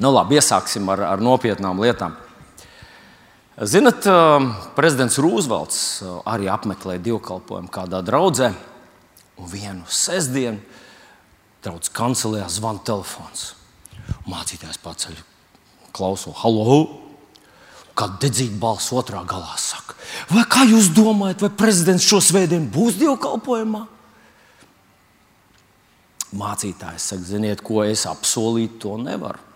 Nu, labi, iesāksim ar, ar nopietnām lietām. Zinat, prezidents Rūzvelts arī apmeklēja dievkalpojumu kādā draudzē, un vienu sestdienu draudzes kancelējā zvana telefons. Mācītājs paceļ, klauso, hallo! Kad dedzīga balss otrā galā saka, vai kā jūs domājat, vai prezidents šo svētdienu būs dievkalpojumā? Mācītājs saka, ziniet, ko es apsolīt, to nevaru.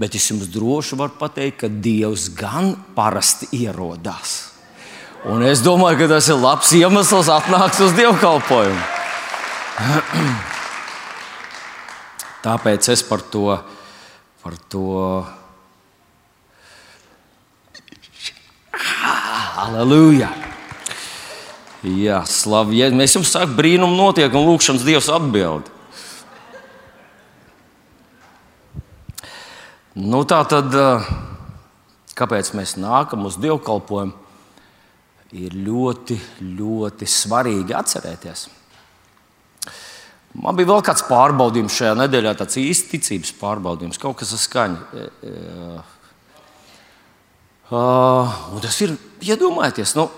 Bet es jums droši varu pateikt, ka Dievs gan parasti ierodās. Un es domāju, ka tas ir labs iemesls atnākt uz dievkalpojumu. Tāpēc es par to, par to Aleluja! Jā, slavu. Mēs jums sakām, brīnum notiek, un lūkšanas Dievs atbild. Nu, tā tad, kāpēc mēs nākam uz dievkalpojumu, ir ļoti, ļoti svarīgi atcerēties. Man bija vēl kāds pārbaudījums šajā nedēļā, tāds īsts ticības pārbaudījums, kaut kas ar skaņu. Uh, tas ir, iedomājieties, nu,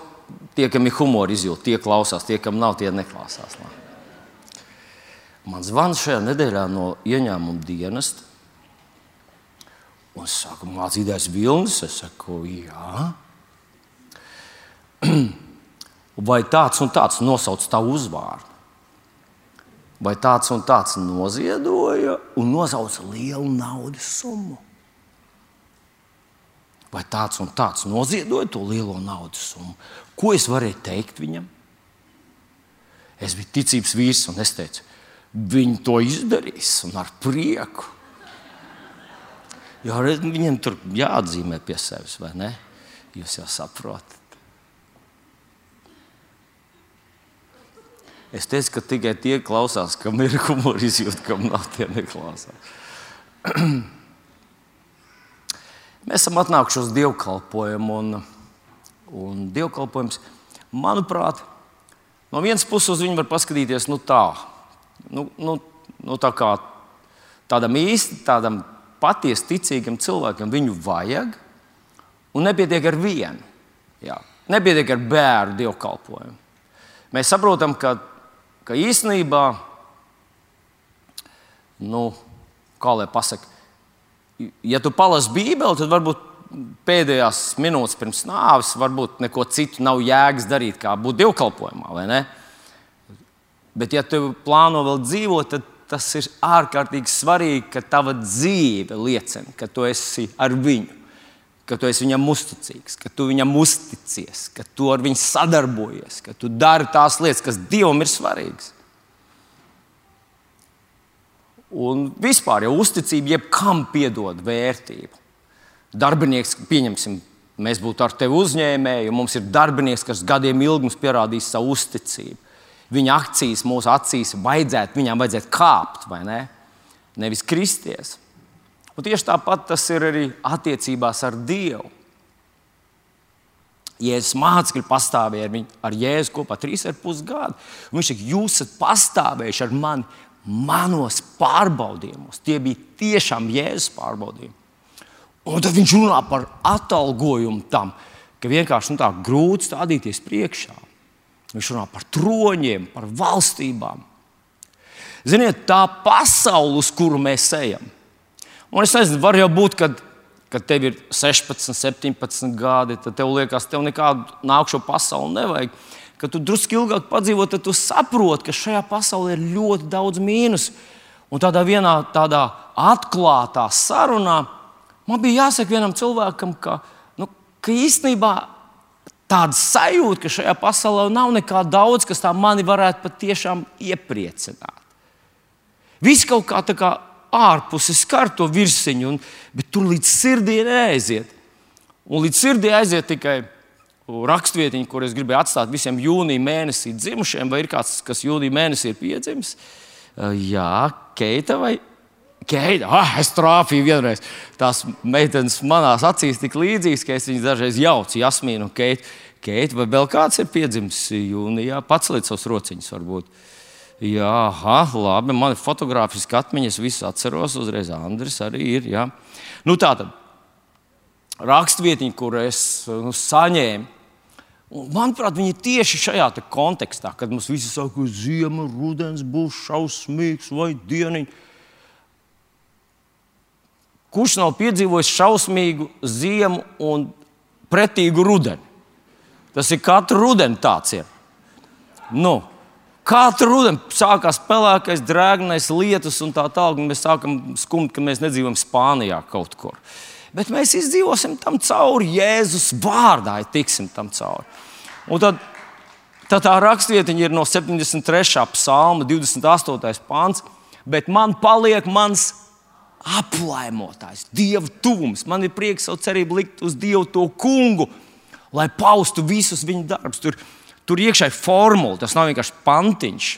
tie, kam ir humora izjūta, tie klausās, tie, kam nav, tie neklausās. Man zvans šajā nedēļā no ieņēmuma dienesta Un es saku, mācīties vilnis. Es saku, jā. Vai tāds un tāds nosauc tavu uzvārdu? Vai tāds un tāds noziedoja un nosauca lielu naudas summu? Vai tāds un tāds noziedoja to lielo naudas summu? Ko es varēju teikt viņam? Es biju ticības vīrs un es teicu, viņi to izdarīs un ar prieku. Jo viņiem tur jāatzīmē pie sevis, vai ne? Jūs jau saprotat. Es teicu, ka tikai tie klausās, kam ir humora izjūta, kam nav tie neklausās. Mēs esam atnākuši uz dievkalpojumu, un, un dievkalpojums, manuprāt, no vienas puses viņi var paskatīties nu tā, nu, nu, nu tā kā tādam īsti, tādam patiesi ticīgam cilvēkam viņu vajag, un nepietiek ar vienu. Jā. Nepietiek ar bērnu dievkalpojumu. Mēs saprotam, ka, ka īstenībā, nu, kā lai pasakā, ja tu palasi Bībeli, tad varbūt pēdējās minūtes pirms nāves, varbūt neko citu nav jēgas darīt, kā būt dievkalpojumā. Bet, ja tu plāno vēl dzīvot, tad tas ir ārkārtīgi svarīgi, ka tava dzīve liecina, ka tu esi ar viņu, ka tu esi viņam uzticīgs, ka tu viņam uzticies, ka tu ar viņu sadarbojies, ka tu dari tās lietas, kas Dievam ir svarīgas. Un vispār jau uzticība jebkam piedod vērtību. Darbinieks, pieņemsim, mēs būtu ar tevi uzņēmēji, un mums ir darbinieks, kas gadiem ilgi mums pierādīs savu uzticību. Viņa akcijas mūsu acīs vajadzētu, viņām vajadzētu kāpt, vai ne? Nevis kristies. Un tieši tāpat tas ir arī attiecībās ar Dievu. Jēzus mācekļi pastāvēja ar, viņu, ar Jēzu kopā trīs ar pus gadu. Viņš saka, jūs esat pastāvējuši ar mani manos pārbaudījumos. Tie bija tiešām Jēzus pārbaudījumi. Un tad viņš runā par atalgojumu tam, ka vienkārši nu, tā grūti stādīties priekšā. Viņš runā par troņiem, par valstībām. Ziniet, tā pasaule, uz kuru mēs ejam. Un es nezinu, var jau būt, kad, kad tev ir 16, 17 gadi, tad tev liekas, tev nekādu nākšo pasauli nevajag. Kad tu drusku ilgāk padzīvo, tad tu saproti, ka šajā pasaulē ir ļoti daudz mīnus. Un tādā vienā tādā atklātā sarunā man bija jāsaka vienam cilvēkam, ka, nu, ka īstenībā tāda sajūta, ka šajā pasaulē nav nekā daudz, kas tā mani varētu patiešām iepriecināt. Viss kaut kā, kā ārpus skar to virsiņu, un, bet tur līdz sirdī neaiziet. Un līdz sirdī aiziet tikai rakstvietiņa, kur es gribēju atstāt visiem jūnija mēnesī dzimušiem, vai ir kāds, kas jūnija mēnesī ir piedzimis. Jā, Keita vai Keita, ah, es trāpīju vienreiz. Tās meitenes manās acīs tik līdzīgas, ka es viņas dažreiz jaucu, Jasmīnu un Keitu. Keita vai vēl kāds ir piedzimis jūnijā, pats līdz savus rociņus varbūt. Jā, aha, labi. Man ir fotografisks atmiņas, visu atceros. Uzreiz Andris arī ir. Jā. Nu, tā tad rakstvietiņa, kur es nu, saņēmu. Manuprāt, viņi ir tieši šajā kontekstā, kad mums visi saka, ka ziema, rudens būs šausmīgs vai dieniņš. Kurš nav piedzīvojis šausmīgu ziemu un pretīgu rudeni? Tas ir katru rudeni tāds ir. Nu, Katru rudeni sākās pelēkais, drēgnais, lietus un tā tālāk. Mēs sākam skumt, ka mēs nedzīvojam Spānijā kaut kur. Bet mēs izdzīvosim tam cauri Jēzus vārdā, ja tiksim tam cauri. Un tad, tad tā rakstvietiņa ir no 73. psalma, 28. pāns. Bet man paliek mans aplaimotājs, Dieva tuvums. Man ir prieks savu cerību likt uz Dievu to kungu, lai paustu visus viņa darbus. Tur Tur iekšā ir formula, tas nav vienkārši pantiņš.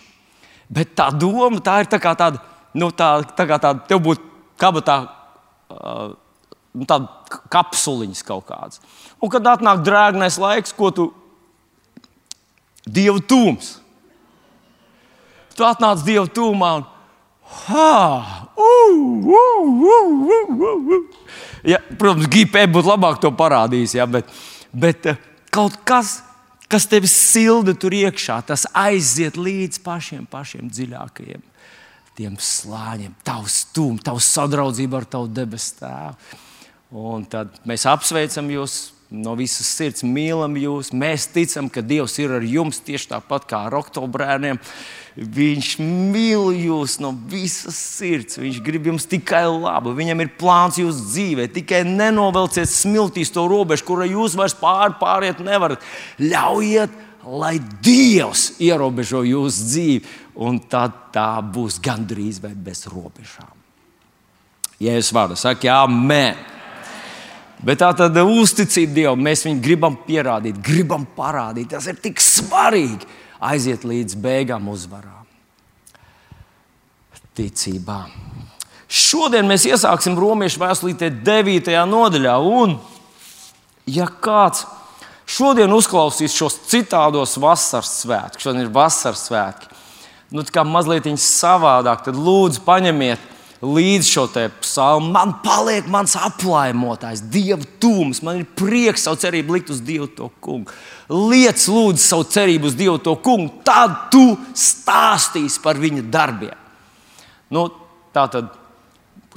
Bet tā doma tā ir tā kā tāda, nu, tā, tā kā tāda, tev būtu kabatā. Uh, Tāda kapsuliņas kaut kādas. Un kad atnāk drēgnais laiks, ko tu dievu tūms, tu atnāc dievu tūmā un ha, uh, uh, uh. Ja, protams, GP būtu labāk to parādījis, ja, bet, bet kaut kas kas tevi silda tur iekšā, tas aiziet līdz pašiem, pašiem dziļākajiem tiem slāņiem, tavs stūms, tavs sadraudzība ar tavu debesu tēvu. Un tad mēs apsveicam jūs no visas sirds mīlam jūs. Mēs ticam, ka Dievs ir ar jums tieši tāpat kā ar oktobrēniem. Viņš mīl jūs no visas sirds. Viņš grib jums tikai labu. Viņam ir plāns jūsu dzīvē. Tikai nenovelciet smiltīs to robežu, kura jūs vairs pār, pāriet nevarat. Ļaujiet, lai Dievs ierobežo jūsu dzīvi, un tad tā būs gandrīz vai bez robežām. Ja es varu, jā, mē. Bet tā tad uzticība Dievam, mēs viņu gribam pierādīt, gribam parādīt. Tas ir tik svarīgi aiziet līdz beigām uzvarām. Ticībā. Šodien mēs iesāksim Romiešu vēstulītē 9. nodaļā. Un, ja kāds šodien uzklausīs šos citādos vasaras svētkus, šodien ir vasaras svētki, nu, tā kā mazliet savādāk, tad lūdzu paņemiet līdz šo psalmu. Man paliek mans aplaimotājs, Dieva tūms. Man ir prieks savu cerību likt uz Dievu to kungu. Liec, lūdzu, savu cerību uz Dievu to kungu, tad tu stāstīsi par viņa darbiem. Nu, tā tad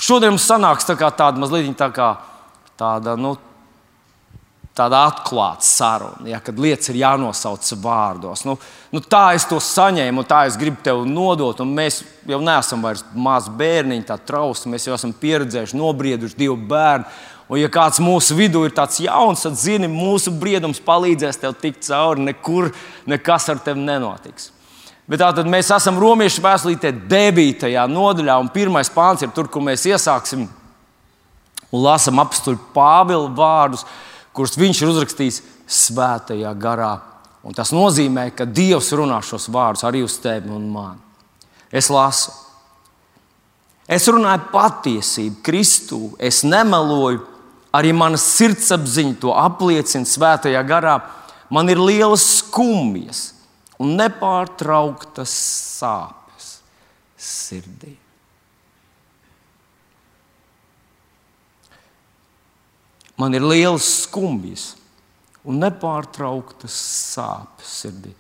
šodien mums sanāks tā tāda mazliet tā kā tāda. Nu, tāda atklāta saruna, ja, kad lietas ir jānosauc vārdos. Nu, nu, tā es to saņēmu, un tā es gribu tev nodot. Mēs jau neesam vairs mazi bērniņi, tā trausli. Mēs jau esam pieredzējuši, nobrieduši divu bērnu. Un, ja kāds mūsu vidū ir tāds jauns, tad zini, mūsu briedums palīdzēs tev tikt cauri. Nekur nekas ar tevi nenotiks. Bet tātad mēs esam romiešu vēstulītē 9. nodaļā, un pirmais pāns ir tur, kur mēs iesāksim un lasām apstuļu Pāvila vārdus kurus viņš ir uzrakstījis svētajā garā. Un tas nozīmē, ka Dievs runā šos vārdus arī uz tevi un mani. Es lasu. Es runāju patiesību, Kristū, es nemeloju, arī mana sirdsapziņa to apliecina svētajā garā. Man ir lielas skumjas un nepārtrauktas sāpes sirdī. Man ir liels skumjas un nepārtrauktas sāpes sirdī.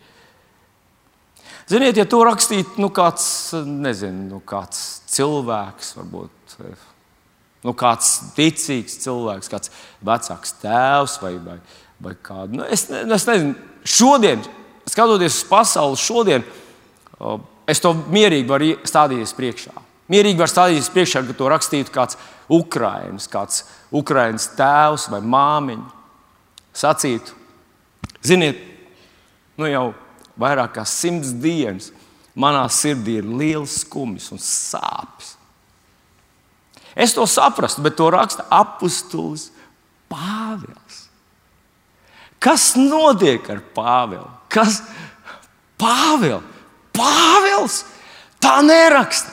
Ziniet, ja to rakstītu nu, kāds, nezinu, nu, kāds cilvēks, varbūt nu, kāds ticīgs cilvēks, kāds vecāks tēvs vai, vai, vai kāds. Nu, es, ne, es nezinu, šodien, skatoties uz pasauli, šodien es to mierīgi varu stādīties priekšā. Mierīgi var stādīties priekšā, ka to rakstītu kāds Ukraiņš, kāds Ukraiņas tēvs vai māmiņa. Sacītu, ziniet, nu jau vairāk kā simts dienas manā sirdī ir liels skumjas un sāpes. Es to saprastu, bet to raksta apustulis Pāvils. Kas notiek ar Pāvilu? Kas Pāvils? Pāvils tā neraksta.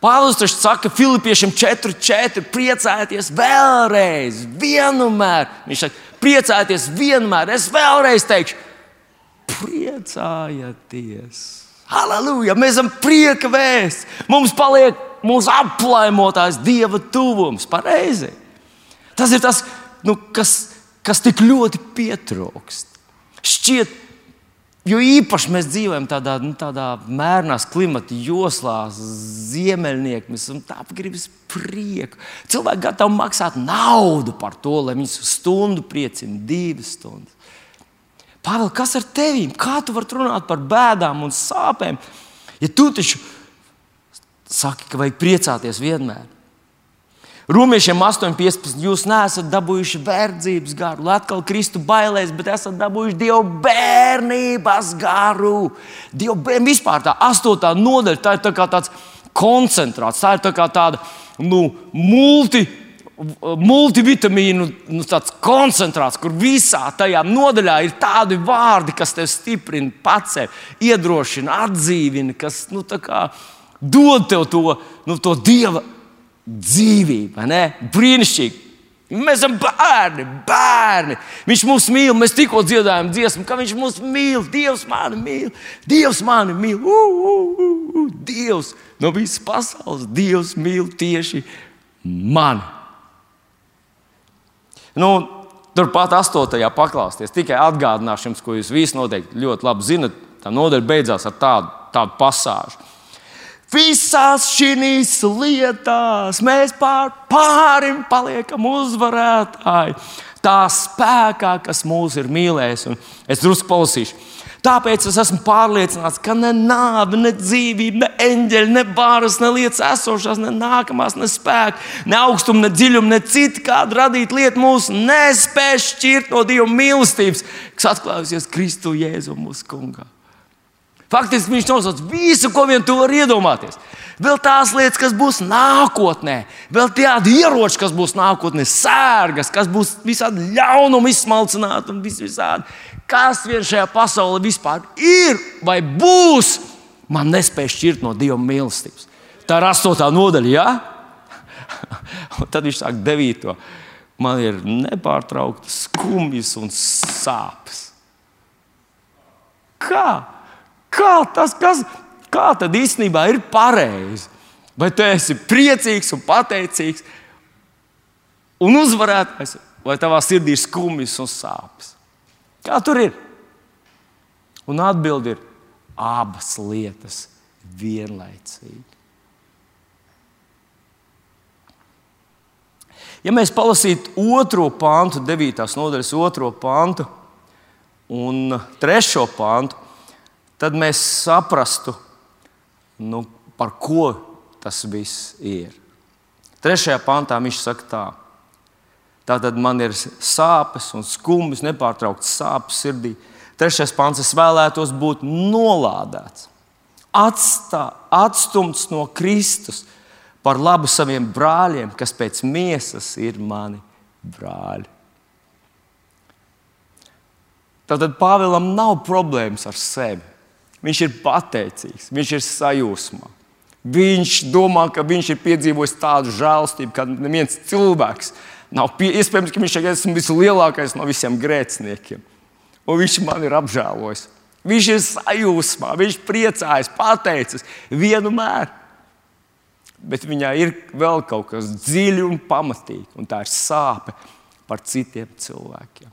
Pāvils taču saka, Filipiešiem 4,4 priecājieties vēlreiz, vienmēr. Viņš saka, priecājieties vienmēr. Es vēlreiz teikšu, priecājieties. Halleluja! Mēs esam prieka vēsts. Mums paliek mūsu aplaimotājs Dieva tuvums. Pareizi. Tas ir tas, nu, kas, kas tik ļoti pietrūkst. Šķiet, Jo īpaši mēs dzīvojam tādā, nu, tādā mērnās klimata joslā, ziemeļnieki. Mēs esam tādi, gribam prieku. Cilvēki gatavi maksāt naudu par to, lai viņus stundu priecina, divas stundas. Pāvēl, kas ar tevīm? Kā tu vari runāt par bēdām un sāpēm? Ja tu taču saki, ka vajag priecāties vienmēr. Romiešiem 8,15. Jūs neesat dabūjuši verdzības garu, lai atkal kristu bailēs, bet esat dabūjuši dievu bērnības garu. Dievu bērnības vispār tā astotā nodaļa, tā ir tā tāds koncentrāts, tā ir tā tāda nu, multi. Multivitamīnu nu, koncentrāts, kur visā tajā nodaļā ir tādi vārdi, kas tev stiprina, pacēla, iedrošina, atdzīvina, kas nu, dod tev to, nu, to dieva dzīvība. Brīnišķīgi! Mēs esam bērni, bērni. Viņš mūs mīl. Mēs tikko dziedājām dziesmu, ka viņš mūs mīl. Dievs mani mīl. Dievs mani mīl. Uh, uh, uh, uh. Dievs no visas pasaules. Dievs mīl tieši mani. Nu, Turpat astotajā paklausties. Tikai atgādināšu jums, ko jūs visi noteikti ļoti labi zinat. Tā nodaļa beidzās ar tādu, tādu pasāžu. Visās šīs lietās mēs pār, pārim paliekam uzvarētāji. Tā spēkā, kas mūs ir mīlējis. Un es drusku palasīšu. Tāpēc es esmu pārliecināts, ka ne nāve, ne dzīvība, ne eņģeļi, ne bāras, ne lietas esošās, ne nākamās, ne spēka, ne augstuma, ne dziļuma, ne cita kāda radīta lieta mūs nespēj šķirt no Dieva mīlestības, kas atklājusies Kristu Jēzu mūsu kungā. Faktiski viņš nosauc visu, ko vien tu vari iedomāties. Vēl tās lietas, kas būs nākotnē, vēl tādi ieroči, kas būs nākotnē, sērgas, kas būs visādi ļaunumi izsmalcināti un vis visādi. Kas vien šajā pasaulē vispār ir vai būs, man nespēj šķirt no Dieva mīlestības. Tā ir astotā nodaļa, ja? un tad viņš sāk devīto. Man ir nepārtraukti skumjas un sāpes. Kā? Kā tas, kas, kā tad īstenībā ir pareizi? Vai tu esi priecīgs un pateicīgs un uzvarētājs, vai tavā sirdī ir skumjas un sāpes? Kā tur ir? Un atbildi ir abas lietas vienlaicīgi. Ja mēs palasītu otro pāntu, 9. nodaļas otro pāntu un trešo pāntu, tad mēs saprastu, nu, par ko tas viss ir. Trešajā pantā viņš saka, tā. Tātad man ir sāpes un skumjas, nepārtraukts sāpes sirdī. Trešais pants, es vēlētos būt nolādēts, atstā, atstumts no Kristus par labu saviem brāļiem, kas pēc miesas ir mani brāļi. Tātad Pāvēlam nav problēmas ar sevi. Viņš ir pateicīgs, viņš ir sajūsmā. Viņš domā, ka viņš ir piedzīvojis tādu žēlstību, ka neviens cilvēks nav pie... iespējams, ka viņš ir vislielākais no visiem grēciniekiem. Un viņš man ir apžēlojis. Viņš ir sajūsmā, viņš priecājas, pateicis vienmēr. Bet viņā ir vēl kaut kas dziļs un pamatīgs, un tā ir sāpe par citiem cilvēkiem.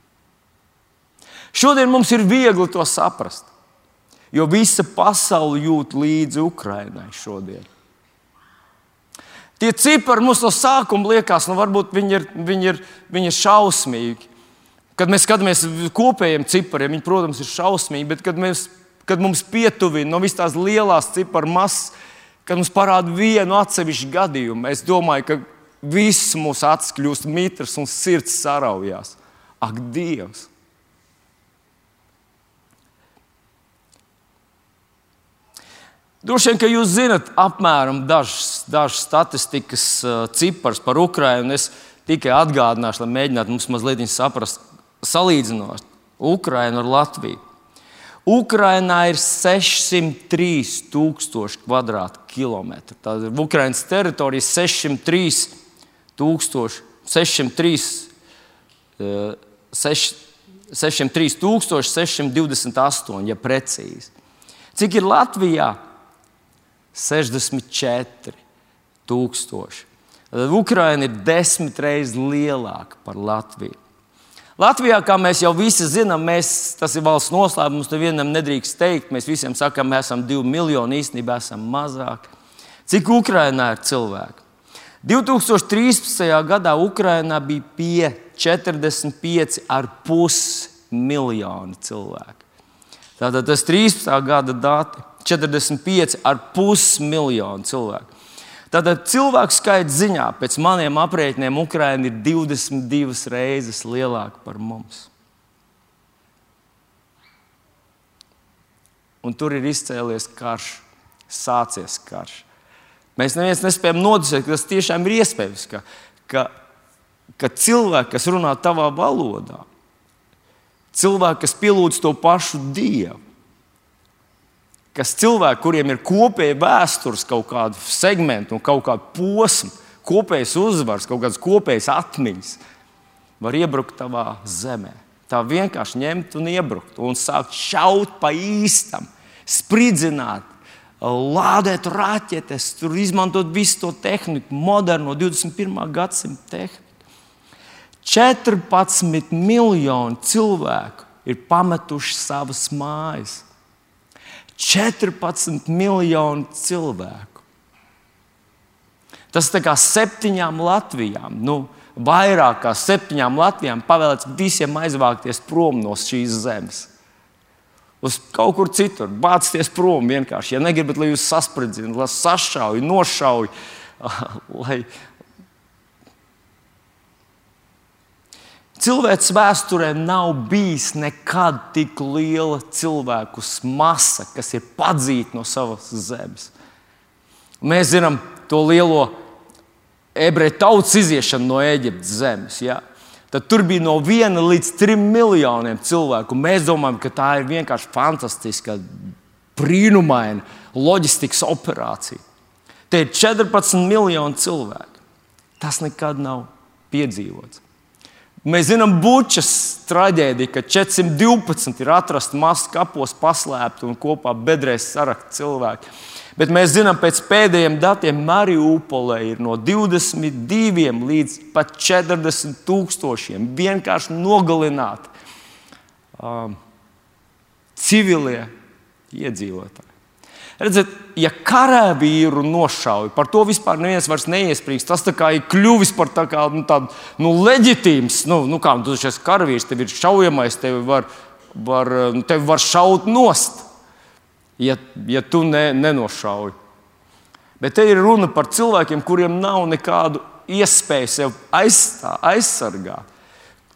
Šodien mums ir viegli to saprast. Jo visa pasaule jūt līdzi Ukraiņai šodien. Tie cipari mums no sākuma liekas, nu, varbūt viņi ir, viņi ir, viņi ir šausmīgi. Kad mēs skatāmies uz kopējiem cipariem, viņi, protams, ir šausmīgi, bet kad, mēs, kad mums pietuvina no visas tās lielās ciparu masas, kad mums parāda vienu atsevišķu gadījumu, es domāju, ka viss mūsu acis kļūst mitrs un sirds saraujās. Ak, Dievs! Droši vien, ka jūs zinat apmēram dažas, dažas statistikas cipars par Ukrajinu. Es tikai atgādināšu, lai mēģinātu mums mazliet saprast, salīdzinot Ukrajinu ar Latviju. Ukrainā ir 603 tūkstoši kvadrātkilometru. Tātad Ukraiņas teritorija ir 603 tūkstoši, 603, 6, 603 628, ja precīzi. Cik ir Latvijā? 64 tūkstoši. Tad Ukraina ir desmit reizes lielāka par Latviju. Latvijā, kā mēs jau visi zinām, mēs, tas ir valsts noslēpums, nevienam nedrīkst teikt. Mēs visiem sakām, mēs esam divi miljoni, īstenībā esam mazāk. Cik Ukrainā ir cilvēki? 2013. gadā Ukrainā bija pie 45,5 miljoni cilvēku. Tātad tas 13. gada dati - 45,5 miljoni cilvēku. Tātad cilvēku skaita ziņā, pēc maniem aprēķiniem, Ukraina ir 22 reizes lielāka par mums. Un tur ir izcēlies karš, sācies karš. Mēs neviens nespējam noticēt, ka tas tiešām ir iespējams, ka, ka, ka cilvēki, kas runā tavā valodā, cilvēki, kas pielūdz to pašu Dievu, kas cilvēki, kuriem ir kopēja vēstures, kaut kāda segmenta un kaut kāda posma, kopējas uzvaras, kaut kādas kopējas atmiņas, var iebrukt tavā zemē. Tā vienkārši ņemt un iebrukt un sākt šaut pa īstam, spridzināt, lādēt raķetes, tur izmantot visu to tehniku, moderno 21. gadsimta tehniku. 14 miljoni cilvēku ir pametuši savas mājas. 14 miljoni cilvēku. Tas ir kā septiņām Latvijām, nu, vairāk kā septiņām Latvijām pavēlēts visiem aizvākties prom no šīs zemes. Uz kaut kur citur, bāzties prom vienkārši. Ja negribat, lai jūs saspridzina, lai sašauj, nošauj, lai, Cilvēks vēsturē nav bijis nekad tik liela cilvēku masa, kas ir padzīta no savas zemes. Mēs zinām to lielo ebreju tautas iziešanu no Eģiptes zemes. Ja? Tad tur bija no viena līdz trim miljoniem cilvēku. Mēs domājam, ka tā ir vienkārši fantastiska, brīnumaina loģistikas operācija. Te ir 14 miljoni cilvēku. Tas nekad nav piedzīvots. Mēs zinām, bučas traģēdija, ka 412 ir atrasti mazs kapos, paslēpti un kopā bedrēs sarakti cilvēki. Bet mēs zinām, pēc pēdējiem datiem Mariupolē ir no 22 līdz pat 40 tūkstošiem vienkārši nogalināti um, civilie iedzīvotāji. Redziet, ja karavīru nošauj, par to vispār neviens vairs neiesprings. Tas ir kļuvis par tā kā, nu, tādu nu, leģitīmu, nu, nu kā tu esi karavīrs, tev ir šaujamais, tev var, var, nu, tev var šaut nost, ja, ja tu ne, nenošauj. Bet te ir runa par cilvēkiem, kuriem nav nekādu iespēju sev aizstā, aizsargāt.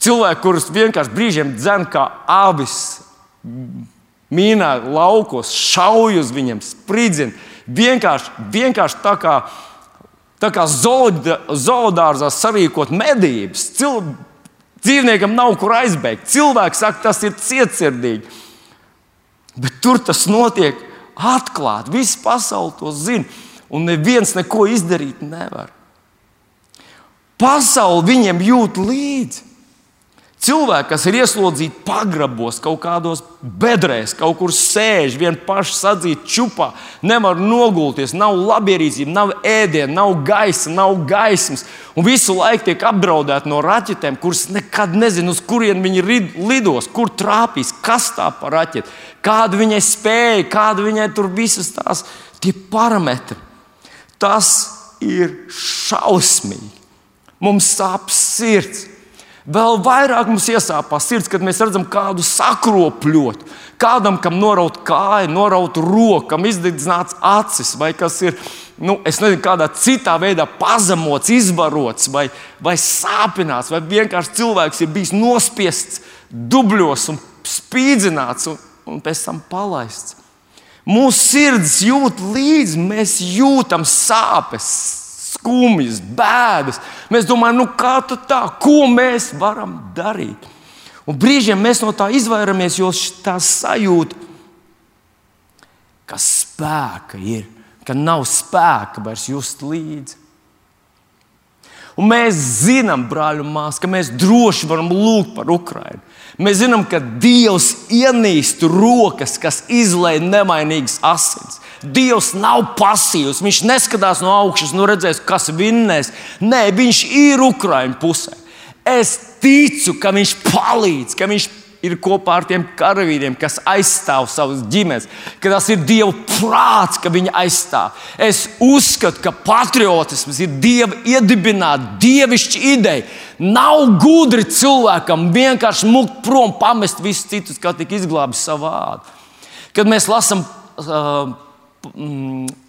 Cilvēki, kurus vienkārši brīžiem dzen kā avis mīnā laukos, šauj uz viņiem, spridzina. Vienkārši, vienkārši tā kā, tā kā zoodārzā sarīkot medības. Cil, dzīvniekam nav kur aizbēgt. Cilvēks saka, tas ir cietsirdīgi. Bet tur tas notiek atklāti. Visa pasaule to zina. Un neviens neko izdarīt nevar. Pasaule viņiem jūt līdzi. Cilvēki, kas ir ieslodzīti pagrabos, kaut kādos bedrēs, kaut kur sēž, vien paši sadzīti čupā, nevar nogulties, nav labierīcība, nav ēdiena, nav gaisa, nav gaismas. Un visu laiku tiek apdraudēti no raķetēm, kuras nekad nezina, uz kurien viņi lidos, kur trāpīs, kas tā par raķeti, kāda viņai spēja, kāda viņai tur visas tās parametri. Tas ir šausmīgi. Mums sāp sirds. Vēl vairāk mums iesāpās sirds, kad mēs redzam kādu sakropļotu, kādam, kam noraut kāja, noraut rokam, izdedzināts acis, vai kas ir nu, nezinu, kādā citā veidā pazemots, izvarots, vai, vai sāpināts, vai vienkārši cilvēks ir bijis nospiests dubļos un spīdzināts un, un pēc tam palaists. Mūsu sirds jūt līdzi, mēs jūtam sāpes, skumjas, bēdas. Mēs domājam, nu kā tā, ko mēs varam darīt? Un brīžiem mēs no tā izvairamies, jo tā sajūta, ka spēka ir, ka nav spēka vairs just līdzi. Un mēs zinām, brāļi māsas, ka mēs droši varam lūgt par Ukrajinu. Mēs zinām, ka Dievs ienīst rokas, kas izlaiž nevainīgas asins. Dievs nav pasīvs. Viņš neskatās no augšas, nu redzēs, kas vinnēs. Nē, viņš ir Ukraiņu pusē. Es ticu, ka viņš palīdz, ka viņš ir kopā ar tiem karavīriem, kas aizstāv savus ģimenes, ka tas ir Dieva prāts, ka viņi aizstāv. Es uzskatu, ka patriotisms ir Dieva iedibināta, dievišķa ideja. Nav gudri cilvēkam vienkārši mukt prom, pamest visus citus, kā tik izglābis savu vārdu. Kad mēs lasām uh,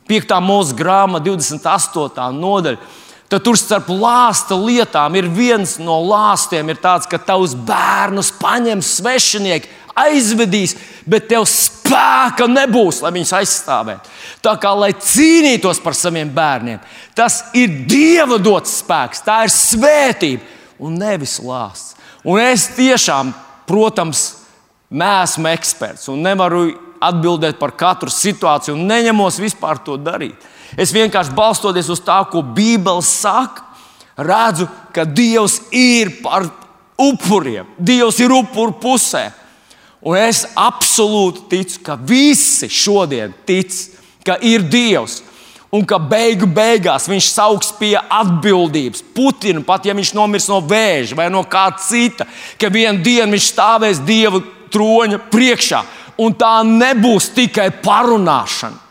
5. mūža grāmata, 28. nodaļa tad tur starp lāsta lietām ir viens no lāstiem, ir tāds, ka tavus bērnus paņems svešinieki, aizvedīs, bet tev spēka nebūs, lai viņus aizstāvētu. Tā kā lai cīnītos par saviem bērniem, tas ir Dieva dots spēks, tā ir svētība un nevis lāsts. Un es tiešām, protams, neesmu eksperts un nevaru atbildēt par katru situāciju un neņemos vispār to darīt. Es vienkārši balstoties uz tā, ko Bībele saka, redzu, ka Dievs ir par upuriem. Dievs ir upuru pusē. Un es absolūti ticu, ka visi šodien tic, ka ir Dievs. Un ka beigu beigās viņš sauks pie atbildības Putinu, pat ja viņš nomirs no vēža vai no kā cita, ka vienā dienā viņš stāvēs Dieva troņa priekšā. Un tā nebūs tikai parunāšana.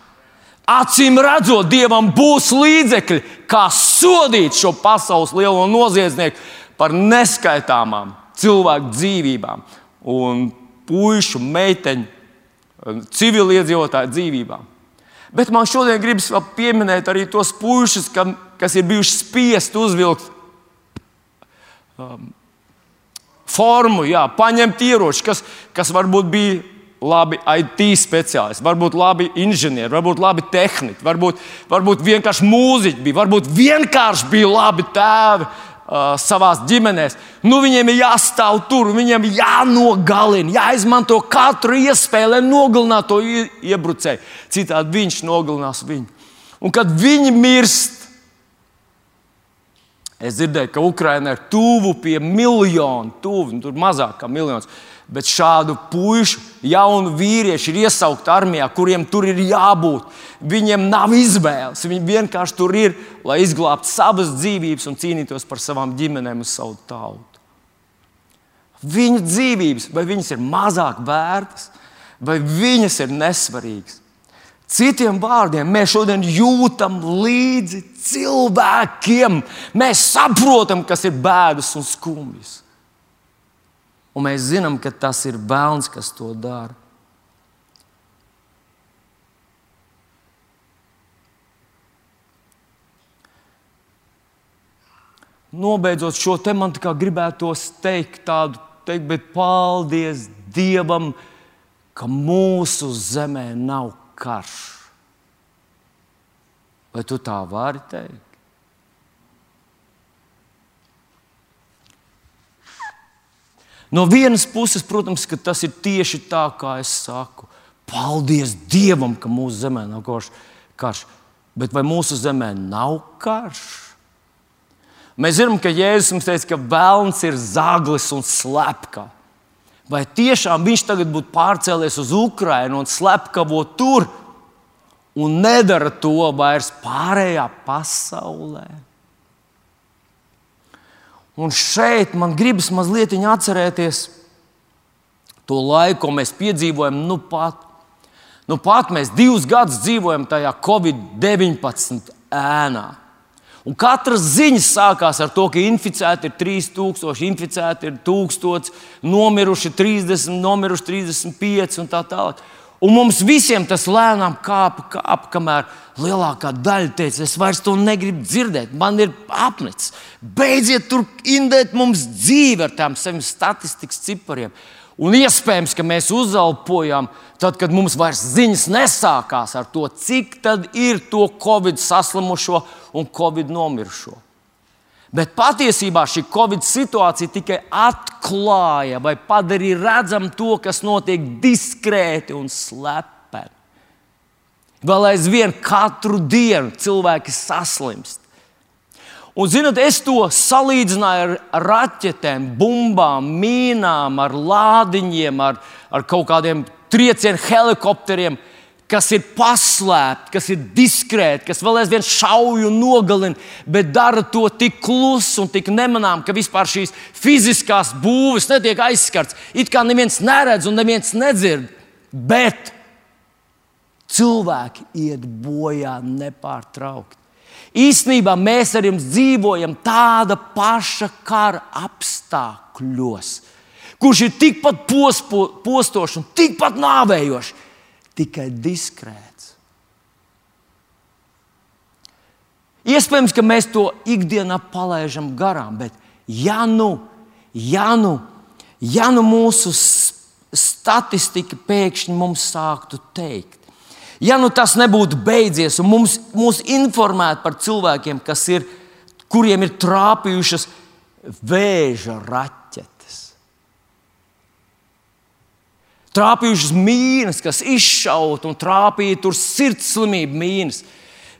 Acīm redzot, Dievam būs līdzekļi, kā sodīt šo pasaules lielo noziedznieku par neskaitāmām cilvēku dzīvībām, un pušu, meiteņu, civiliedzīvotāju dzīvībām. Bet man šodien gribas vēl pieminēt arī tos puikas, kas ir bijuši spiest uzvilkt um, formu, jā, paņemt ieroči, kas, kas varbūt bija labi IT speciālisti, varbūt labi inženieri, varbūt labi tehniķi, varbūt, varbūt vienkārši mūziķi bija, varbūt vienkārši bija labi tēvi uh, savā ģimenēs. Nu, viņiem ir jāstāv tur, viņiem ir jānogalina, jāizmanto katru iespēju, lai nogalinātu to iebrucēju. Citādi viņš nogalinās viņu. Un kad viņi mirst, es dzirdēju, ka Ukraiņa ir tuvu pie miljonu, tuvu, nu, tur mazāk kā miljons Bet šādu pušu, jaunu vīriešu ir iesaukt armijā, kuriem tur ir jābūt. Viņiem nav izvēles. Viņi vienkārši tur ir, lai izglābtu savas dzīvības un cīnītos par savām ģimenēm un savu tautu. Viņu dzīvības, vai viņas ir mazāk vērtas, vai viņas ir nesvarīgas. Citiem vārdiem, mēs šodien jūtam līdzi cilvēkiem. Mēs saprotam, kas ir bēdas un skumjas. Un mēs zinām, ka tas ir bērns, kas to dara. Nobeidzot šo te man gribētos teikt tādu, teikt, bet paldies Dievam, ka mūsu zemē nav karš. Vai tu tā vari teikt? No vienas puses, protams, tas ir tieši tā, kā es saku. Paldies Dievam, ka mūsu zemē nav karš. Bet vai mūsu zemē nav karš? Mēs zinām, ka Jēzus mums teica, ka vēlns ir zaglis un slepka. Vai tiešām viņš tagad būtu pārcēlies uz Ukrajinu un slepkavo tur un nedara to vairs pārējā pasaulē? Un šeit man gribas mazliet atcerēties to laiku, ko mēs piedzīvojam nu pat. Nu pat mēs divus gadus dzīvojam tajā Covid-19 ēnā. Un katras ziņas sākās ar to, ka inficēti ir 3000, inficēti ir 1000, nomiruši 30, nomiruši 35 un tā tālāk. Un mums visiem tas lēnām kāpa, kāpa, kamēr lielākā daļa teica, es vairs to negribu dzirdēt, man ir apnicis. Beidziet tur indēt mums dzīvi ar tām saviem statistikas cipariem. Un iespējams, ka mēs uzelpojam, tad, kad mums vairs ziņas nesākās ar to, cik daudz ir to covid saslimušo un covid nomirušo. Bet patiesībā šī Covid situācija tikai atklāja vai padarīja redzamu to, kas notiek diskrēti un slepeni. Vēl aizvien katru dienu cilvēki saslimst. Un, zinot, es to salīdzināju ar raķetēm, bumbām, mīnām, ar lādiņiem, ar, ar kaut kādiem triecienu helikopteriem, kas ir paslēpti, kas ir diskrēti, kas vēl aizvien šauj un nogalina, bet dara to tik klusu un tik nemanām, ka vispār šīs fiziskās būves netiek aizskarts. It kā neviens neredz un neviens nedzird, bet cilvēki iet bojā nepārtraukti. Īsnībā mēs ar jums dzīvojam tāda paša kara apstākļos, kurš ir tikpat pospo, postošs un tikpat nāvējošs, tikai diskrēts. Iespējams, ka mēs to ikdienā palaidām garām, bet ja nu, ja nu, ja nu mūsu statistika pēkšņi mums sāktu teikt, Ja nu tas nebūtu beidzies un mums, mums informētu par cilvēkiem, ir, kuriem ir trāpījušas vēža raķetes, trāpījušas mīnas, kas izšauta un trāpīja tur sirdslimību mīnas,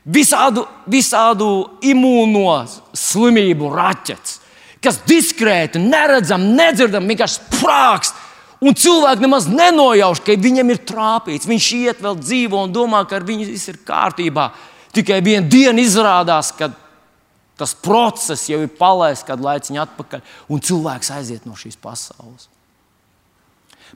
visādu, visādu imūno slimību raķetes, kas diskrēti, neredzam, nedzirdam, vienkārši sprākst Un cilvēki nemaz nenojauš, ka viņam ir trāpīts. Viņš iet vēl dzīvo un domā, ka ar viņu viss ir kārtībā. Tikai vienā dienā izrādās, ka tas process jau ir palaists kādu laiciņu atpakaļ, un cilvēks aiziet no šīs pasaules.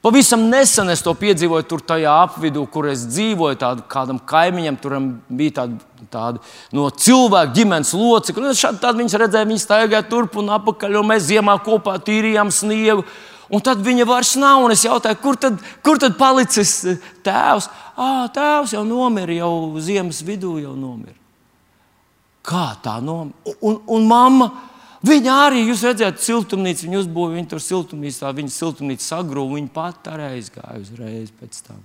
Pavisam nesen es to piedzīvoju tur, tajā apvidū, kur es dzīvoju. Tādu, kādam kaimiņam tur bija tāda, tāda no cilvēka ģimenes locekļa. Tad viņi redzēja, viņi staigāja turp un atpakaļ, un mēs ziemā kopā tīrījām sniegu. Un tad viņa vairs nav. Un es jautāju, kur tad, kur tad palicis eh, tēvs? Ah, tēvs jau nomira, jau ziemas vidū jau nomira. Kā tā nomira? Un, un mamma, viņa arī, jūs redzat, siltumnīca, viņa uzbūvēja, viņa tur siltumnīcā, viņa siltumnīca sagrūva, viņa pat arī aizgāja uzreiz pēc tam.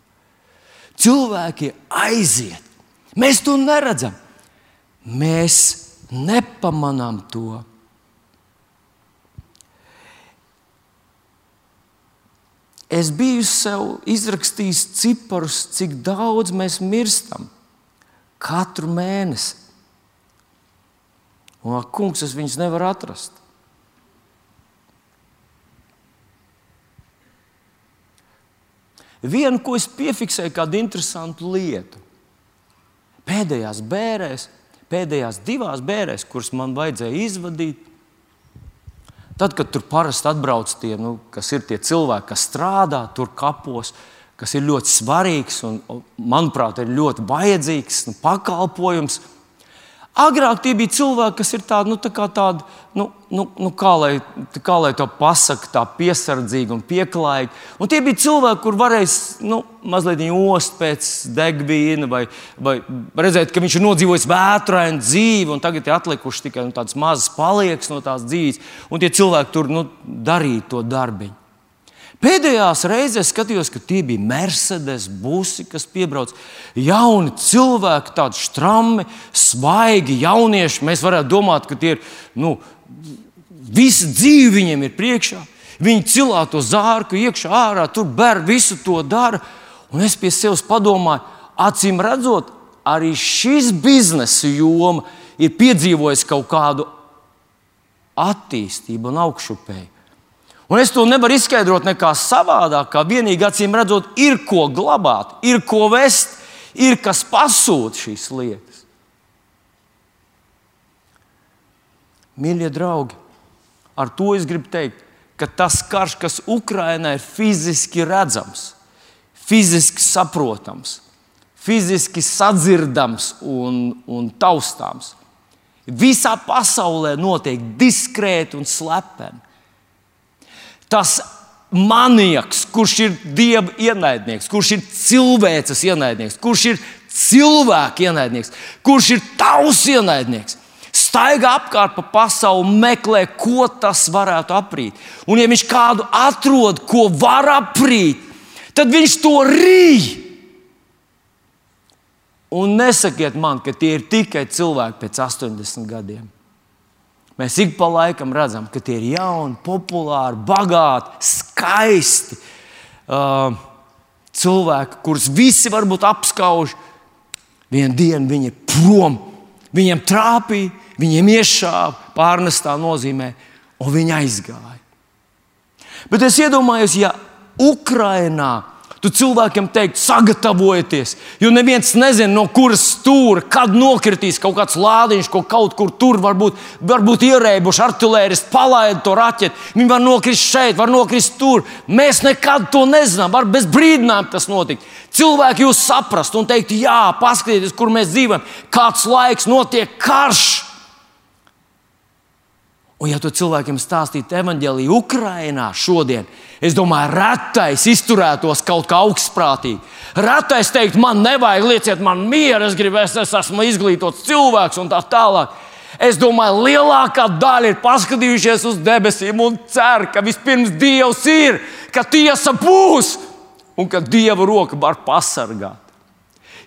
Cilvēki aiziet. Mēs to neredzam. Mēs nepamanām to. Es biju sev izrakstījis ciparus, cik daudz mēs mirstam katru mēnesi. Un, ak, kungs, es viņus nevaru atrast. Vienu, ko es piefiksēju, kādu interesantu lietu. Pēdējās bērēs, pēdējās divās bērēs, kuras man vajadzēja izvadīt, Tad, kad tur parasti atbrauc tie, nu, kas ir tie cilvēki, kas strādā tur kapos, kas ir ļoti svarīgs un, manuprāt, ir ļoti vajadzīgs nu, pakalpojums, Agrāk tie bija cilvēki, kas ir tādi, nu, tā tādi nu, nu, nu, kā, lai, kā lai to pasakā, tā piesardzīgi un pieklājīgi. Un tie bija cilvēki, kur varēja nu, mazliet ost pēc degvīna, vai, vai redzēt, ka viņš ir nodzīvojis vētrainu dzīvi, un tagad ir atlikuši tikai nu, tādas mazas paliekas no tās dzīves. Un tie cilvēki tur nu, darīja to darbiņu. Pēdējās reizēs skatījos, ka tie bija Mercedes busi, kas piebrauc. Jauni cilvēki, tādi strami, svaigi, jaunieši. Mēs varētu domāt, ka tie ir nu, visa dzīve viņiem ir priekšā. Viņi cilā to zārku iekšā, ārā, tur bērni visu to dara. Un es pie sevis padomāju, acīm redzot, arī šis biznesa joma ir piedzīvojis kaut kādu attīstību un augšupēju. Un es to nevaru izskaidrot nekā savādāk, kā vienīgi acīm redzot, ir ko glabāt, ir ko vest, ir kas pasūta šīs lietas. Mīļie draugi, ar to es gribu teikt, ka tas karš, kas Ukrainā ir fiziski redzams, fiziski saprotams, fiziski sadzirdams un, un taustāms, visā pasaulē notiek diskrēti un slepeni tas manieks, kurš ir dieva ienaidnieks, kurš ir cilvēces ienaidnieks, kurš ir cilvēka ienaidnieks, kurš ir tavs ienaidnieks. Staigā apkārt pa pasauli, meklē, ko tas varētu aprīt. Un, ja viņš kādu atrod, ko var aprīt, tad viņš to rīj. Un nesakiet man, ka tie ir tikai cilvēki pēc 80 gadiem. Mēs ik pa laikam redzam, ka tie ir jauni, populāri, bagāti, skaisti uh, cilvēki, kurus visi varbūt apskauž. Vienā dienā viņi ir prom, viņiem trāpīja, viņiem iešāva, pārnestā nozīmē, un viņi aizgāja. Bet es iedomājos, ja Ukrainā Tu cilvēkiem teikt, sagatavojieties, jo neviens nezina, no kuras stūra, kad nokritīs kaut kāds lādiņš, ko kaut kur tur varbūt, varbūt ierēbuši artērijas, palaid to raķeti. Viņi var nokrist šeit, var nokrist tur. Mēs nekad to nezinām, var bez brīdinājuma tas notikt. Cilvēki jūs saprast un teikt, jā, paskatieties, kur mēs dzīvojam, kāds laiks notiek karš. Un, ja tu cilvēkiem stāstītu evanģēlīju Ukrajinā šodien, es domāju, retais izturētos kaut kā augstprātīgi. Retais teikt, man nevajag, lieciet man mieru, es gribu, es, es esmu izglītots cilvēks un tā tālāk. Es domāju, lielākā daļa ir paskatījušies uz debesīm un cer, ka vispirms Dievs ir, ka tiesa būs un ka Dieva roka var pasargāt.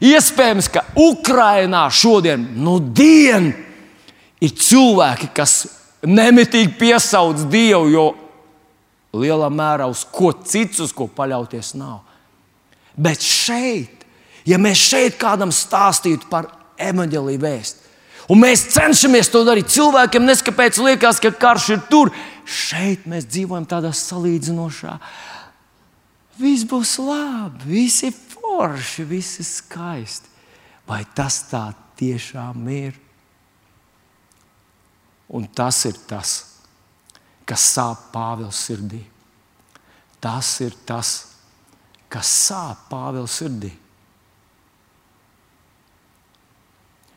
Iespējams, ka Ukrajinā šodien, nu, dien, ir cilvēki, kas nemitīgi piesauc Dievu, jo lielā mērā uz ko cits, uz ko paļauties nav. Bet šeit, ja mēs šeit kādam stāstītu par evanģēlīju vēstu, un mēs cenšamies to darīt cilvēkiem, neskapēc liekas, ka karš ir tur, šeit mēs dzīvojam tādā salīdzinošā. Viss būs labi, viss ir forši, viss ir skaisti. Vai tas tā tiešām ir? Un tas ir tas, kas sāp Pāvils sirdī. Tas ir tas, kas sāp Pāvils sirdī.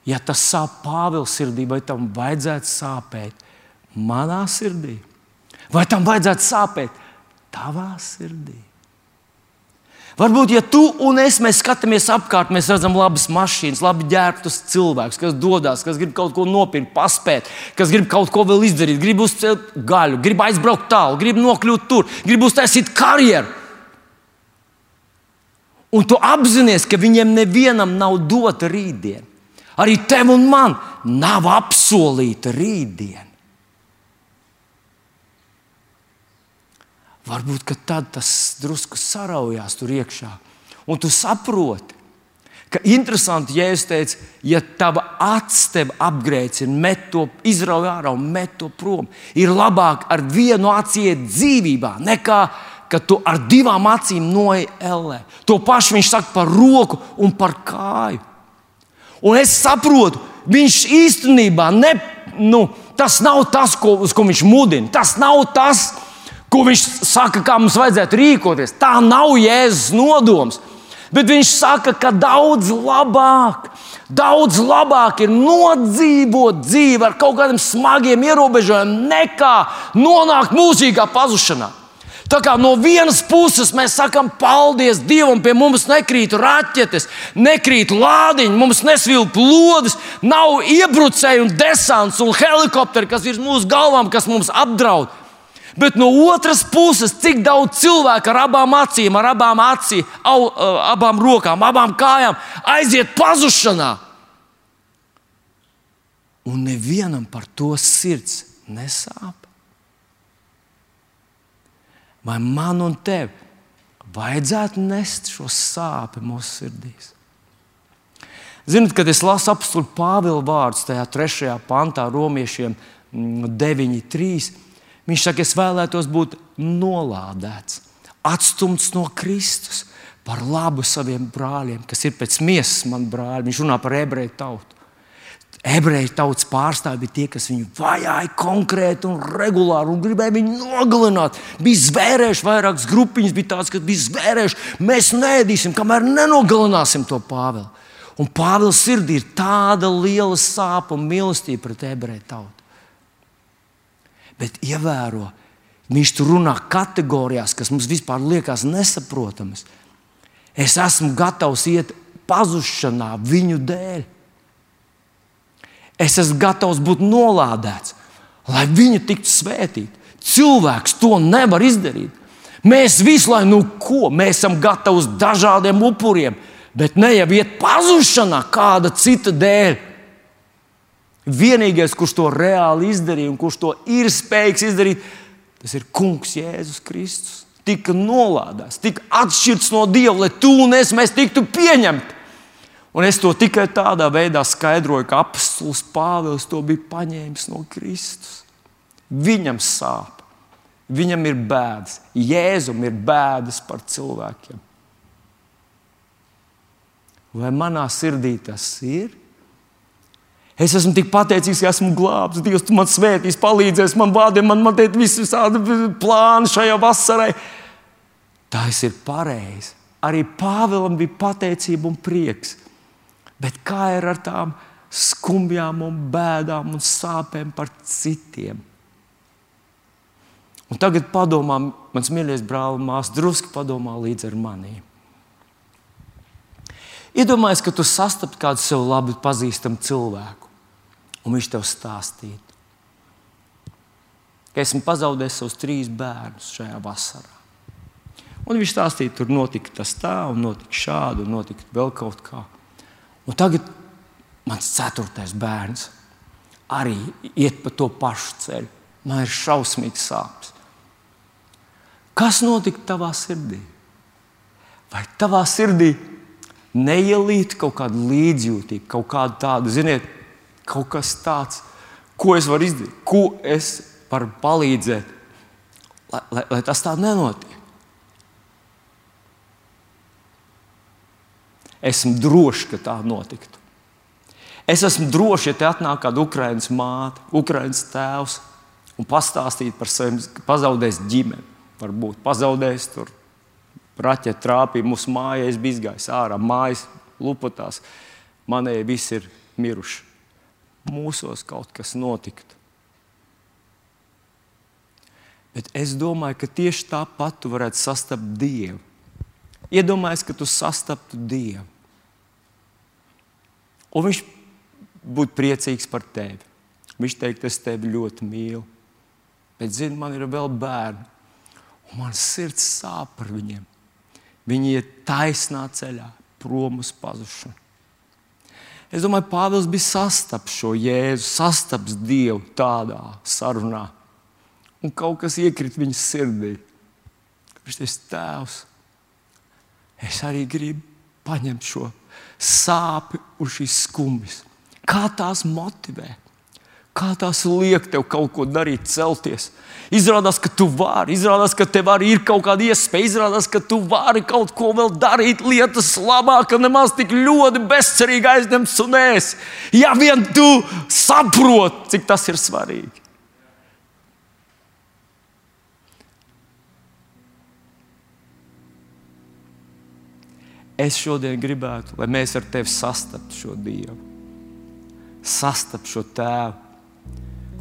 Ja tas sāp Pāvils sirdī, vai tam vajadzētu sāpēt manā sirdī, vai tam vajadzētu sāpēt tavā sirdī? Varbūt, ja tu un es skatāmies apkārt, mēs redzam labas mašīnas, labi ģērbtus cilvēkus, kas dodas, kas grib kaut ko nopirkt, paspēt, kas grib kaut ko vēl izdarīt, grib uzcelt gaļu, grib aizbraukt tālu, grib nokļūt tur, grib uztaisīt karjeru. Un tu apzinājies, ka viņiem nevienam nav dota rītdiena. Arī tev un man nav apsolīta rītdiena. Varbūt tad tas drusku saraujās tur iekšā. Un tu saproti, ka interesanti, ja es teicu, ja tava acis tev apgrēcina, met to izrauj ārā un met to prom, ir labāk ar vienu aci iet dzīvībā, nekā ka tu ar divām acīm noej ellē. To pašu viņš saka par roku un par kāju. Un es saprotu, viņš īstenībā ne, nu, tas nav tas, ko, uz ko viņš mudina. Tas nav tas, kas ko viņš saka, kā mums vajadzētu rīkoties. Tā nav Jēzus nodoms. Bet viņš saka, ka daudz labāk, daudz labāk ir nodzīvot dzīvi ar kaut kādiem smagiem ierobežojumiem, nekā nonākt mūžīgā pazušanā. Tā kā no vienas puses mēs sakām, paldies Dievam, pie mums nekrīt raķetes, nekrīt lādiņi, mums nesvilp lodes, nav iebrucēji un desants un helikopteri, kas ir mūsu galvām, kas mums apdraud. Bet no otras puses, cik daudz cilvēku ar abām acīm, ar abām, acī, au, abām rokām, abām kājām aiziet pazušanā. Un nevienam par to sirds nesāp. Vai man un tev vajadzētu nest šo sāpes mūsu sirdīs? Ziniet, kad es lasu apakstu Pāvila vārdus tajā trešajā pantā, romiešiem 9.3. Mm, Viņš saka, es vēlētos būt nolādēts, atstumts no Kristus par labu saviem brāļiem, kas ir pēc miesas man brāļi. Viņš runā par ebreju tautu. Ebreju tautas pārstāvji bija tie, kas viņu vajāja konkrēti un regulāri un gribēja viņu nogalināt. Bija zvērējuši vairākas grupiņas, bija tādas, kas bija zvērējuši. Mēs neēdīsim, kamēr nenogalināsim to Pāvilu. Un Pāvils sirdī ir tāda liela sāpe un mīlestība pret ebreju tautu. Bet ievēro, viņš tur runā kategorijās, kas mums vispār liekas nesaprotamas. Es esmu gatavs iet pazušanā viņu dēļ. Es esmu gatavs būt nolādēts, lai viņi tiktu svētīti. Cilvēks to nevar izdarīt. Mēs visu laiku, nu ko, mēs esam gatavi dažādiem upuriem, bet ne jau iet pazušanā kāda cita dēļ. Vienīgais, kurš to reāli izdarīja un kurš to ir spējīgs izdarīt, tas ir Kungs Jēzus Kristus. Tika nolādēts, tika atšķirts no Dieva, lai tu un es mēs tiktu pieņemti. Un es to tikai tādā veidā skaidroju, ka apelsīns Pāvils to bija paņēmis no Kristus. Viņam sāp, viņam ir bēdas, Jēzum ir bēdas par cilvēkiem. Vai manā sirdī tas ir? Es esmu tik pateicīgs, ka esmu glābts. Dievs, tu man svētīs, palīdzēs man vārdiem, man, man te visi tādi plāni šajā vasarai. Tas ir pareizi. Arī Pāvēlam bija pateicība un prieks. Bet kā ir ar tām skumjām, un bēdām un sāpēm par citiem? Un tagad padomā, mans mīļais brāl, māsas, drusku padomā līdz ar maniem. Iedomājieties, ka tu sastapi kādu sev labi pazīstamu cilvēku, un viņš tev stāstītu, ka esmu pazaudējis savus trīs bērnus šajā vasarā. Un viņš stāstīja, tur notika tas tā, un notika šādi, un notika vēl kaut kā. Un tagad mans ceturtais bērns arī iet pa to pašu ceļu. Man ir šausmīgs sāpes. Kas notika tavā sirdī? Vai tavā sirdī neielīt kaut kāda līdzjūtība, kaut kāda tāda, ziniet, kaut kas tāds, ko es varu izdarīt, ko es varu palīdzēt, lai, lai, lai tas tā nenotiek? Esmu drošs, ka tā notiktu. Es esmu drošs, ja te atnāk kāda Ukraiņas māte, Ukraiņas tēvs un pastāstīt par saviem pazaudējis ģimeni. Varbūt pazaudējis tur raķetu trāpīja mūsu mājā, es biju izgājis ārā, mājas lupatās. Manēji visi ir miruši. Mūsos kaut kas notiktu. Bet es domāju, ka tieši tāpat tu varētu sastapt Dievu. Iedomājieties, ka tu sastaptu Dievu. Un viņš būtu priecīgs par tevi. Viņš teikt, es tevi ļoti mīlu. Bet, zini, man ir vēl bērni, un man sirds sāp par viņiem. Viņi iet taisnā ceļā, prom uz pazušanu. Es domāju, Pāvils bija sastaps šo jēzu, sastaps Dievu tādā sarunā. Un kaut kas iekrita viņa sirdī. Viņš ir tēvs. Es arī gribu paņemt šo sāpju un šīs skumjas. Kā tās motivē? Kā tās liek tev kaut ko darīt, celties? Izrādās, ka tu vari, izrādās, ka tev arī ir kaut kāda iespēja, izrādās, ka tu vari kaut ko vēl darīt, lietas labāk, ka nemaz tik ļoti bezcerīgi aizņemts un ēs. Ja vien tu saproti, cik tas ir svarīgi. Es šodien gribētu, lai mēs ar tevi sastaptu šo Dievu, sastaptu šo Tēvu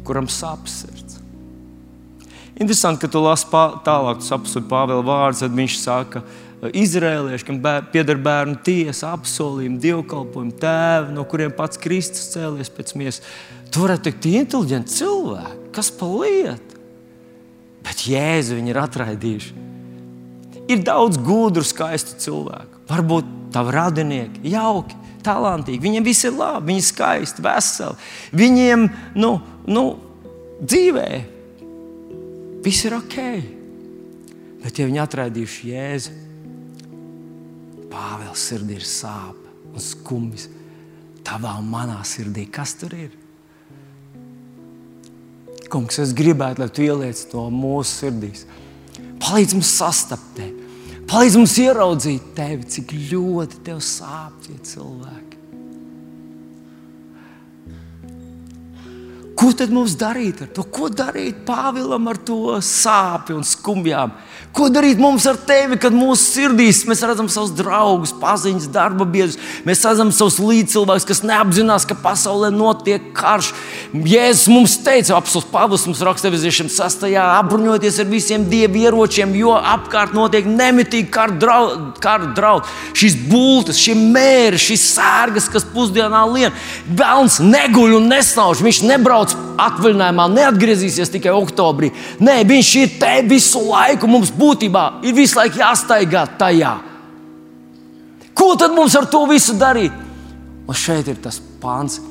kuram sāp sirds. Interesanti, ka tu lasi tālāk, tu saproti Pāvila vārdus, tad viņš saka, Izrēlieši, kam bēr, pieder bērnu tiesa, apsolījumi, dievkalpojumi, tēvi, no kuriem pats Kristus cēlies pēc miesas. Tu varētu teikt, inteliģenti cilvēki, kas pa lietu. Bet Jēzu viņi ir atraidījuši. Ir daudz gudru, skaistu cilvēku. Varbūt tavi radinieki, jauki, talantīgi. Viņiem viss ir labi, viņi ir skaisti, veseli. Viņiem, nu, nu, dzīvē viss ir ok. Bet, ja viņi atraidījuši Jēzu, Pāvils sirdī ir sāpes un skumjas. Tavā un manā sirdī, kas tur ir? Kungs, es gribētu, lai tu ieliec to mūsu sirdīs. Palīdz mums sastapt tevi, palīdz mums ieraudzīt tevi, cik ļoti tev sāp tie cilvēki. Ko tad mums darīt ar to? Ko darīt Pāvilam ar to sāpju un skumjām? Ko darīt mums ar tevi, kad mūsu sirdīs mēs redzam savus draugus, paziņas, darba biedrus, mēs redzam savus līdzcilvēkus, kas neapzinās, ka pasaulē notiek karš. Jēzus mums teica, apelsīns Pāvils mums raksta Eviziešiem sastajā, apbruņoties ar visiem dievu ieročiem, jo apkārt notiek nemitīgi kara draudi. Draud. Šīs bultas, šie mēri, šīs sērgas, kas pusdienā lien, Velns neguļ un nesnauž, viņš nebrauc atvaļinājumā, neatgriezīsies tikai oktobrī. Nē, viņš ir te visu laiku mums būtībā ir visu laiku jāstaigā tajā. Ko tad mums ar to visu darīt? Un šeit ir tas pāns.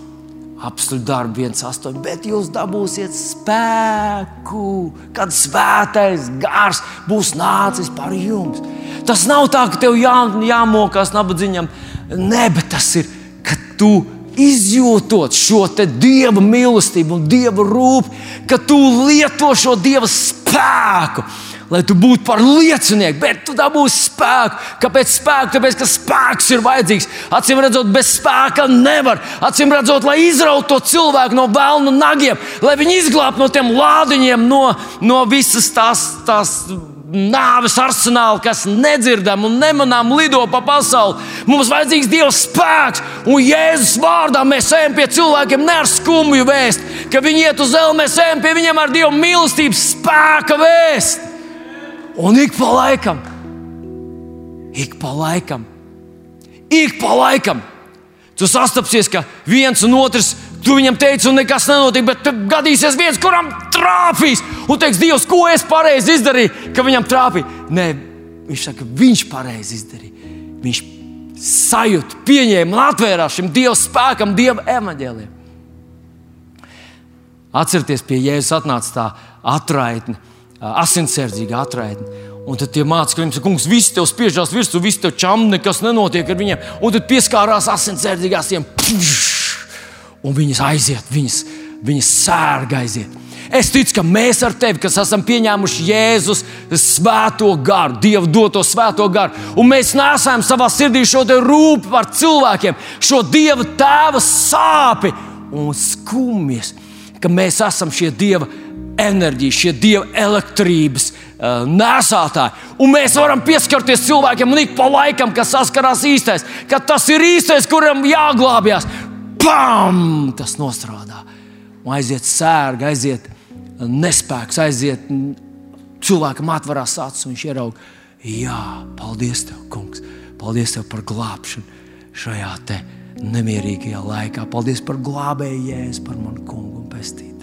Apstākļu darbu 1,8. Bet jūs dabūsiet spēku, kad svētais gars būs nācis par jums. Tas nav tā, ka tev jā, jāmokās nabadzīņam. Nē, bet tas ir tu izjūtot šo dieva mīlestību un dieva rūpību, ka tu lieto šo dieva spēku. Lai tu būtu par liecinieku, bet tu dabūsi spēku. Kāpēc spēku? Tāpēc, ka spēks ir vajadzīgs. Acīm redzot, bez spēka nevar. Acīm redzot, lai izrautu to cilvēku no vēlnu nagiem, lai viņi izglābtu no tiem lādiņiem, no, no visas tās, tās nāves arsenāli, kas nedzirdam un nemanām lido pa pasauli. Mums vajadzīgs Dieva spēks, un Jēzus vārdā mēs ejam pie cilvēkiem ne ar skumju vēst, ka viņi iet uz zemi, mēs ejam pie viņiem ar Dieva mīlestības spēka vēst. Un ik pa laikam, ik pa laikam, ik pa laikam, tu sastapsies, ka viens un otrs Tu viņam teici, un nekas nenotiek, bet gadīsies viens, kuram trāpīs. Un teiks, Dievs, ko es pareizi izdarīju, ka viņam trāpīja. Nē, viņš saka, viņš pareizi izdarīja. Viņš sajūta, pieņēma un atvērās šim Dieva spēkam, Dieva evaņģēliem. Atcerieties, pie Jēzus atnāca tā atraitne, asinsardzīga atraitne. Un tad tie mācekļi saka, kungs, viss tev spiežās virsū, viss tev čam, nekas nenotiek ar viņiem. Un tad pieskārās. Pš! un viņas aiziet, viņas, viņas sērga aiziet. Es ticu, ka mēs ar tevi, kas esam pieņēmuši Jēzus svēto garu, Dieva doto svēto garu, un mēs nesam savā sirdī šo rūpību par cilvēkiem, šo Dieva tēva sāpi un skumjas, ka mēs esam šie Dieva enerģijas, šie Dieva elektrības uh, nesātāji. Un mēs varam pieskarties cilvēkiem, un ik pa laikam, kas saskarās īstais, ka tas ir īstais, kuram jāglābjas pam! Tas nostrādā. Un aiziet sērga, aiziet nespēks, aiziet cilvēkam atverās acis un viņš ieraudzīja. Jā, paldies tev, kungs. Paldies tev par glābšanu šajā nemierīgajā laikā. Paldies par glābēju jēzu, par manu kungu un pestību.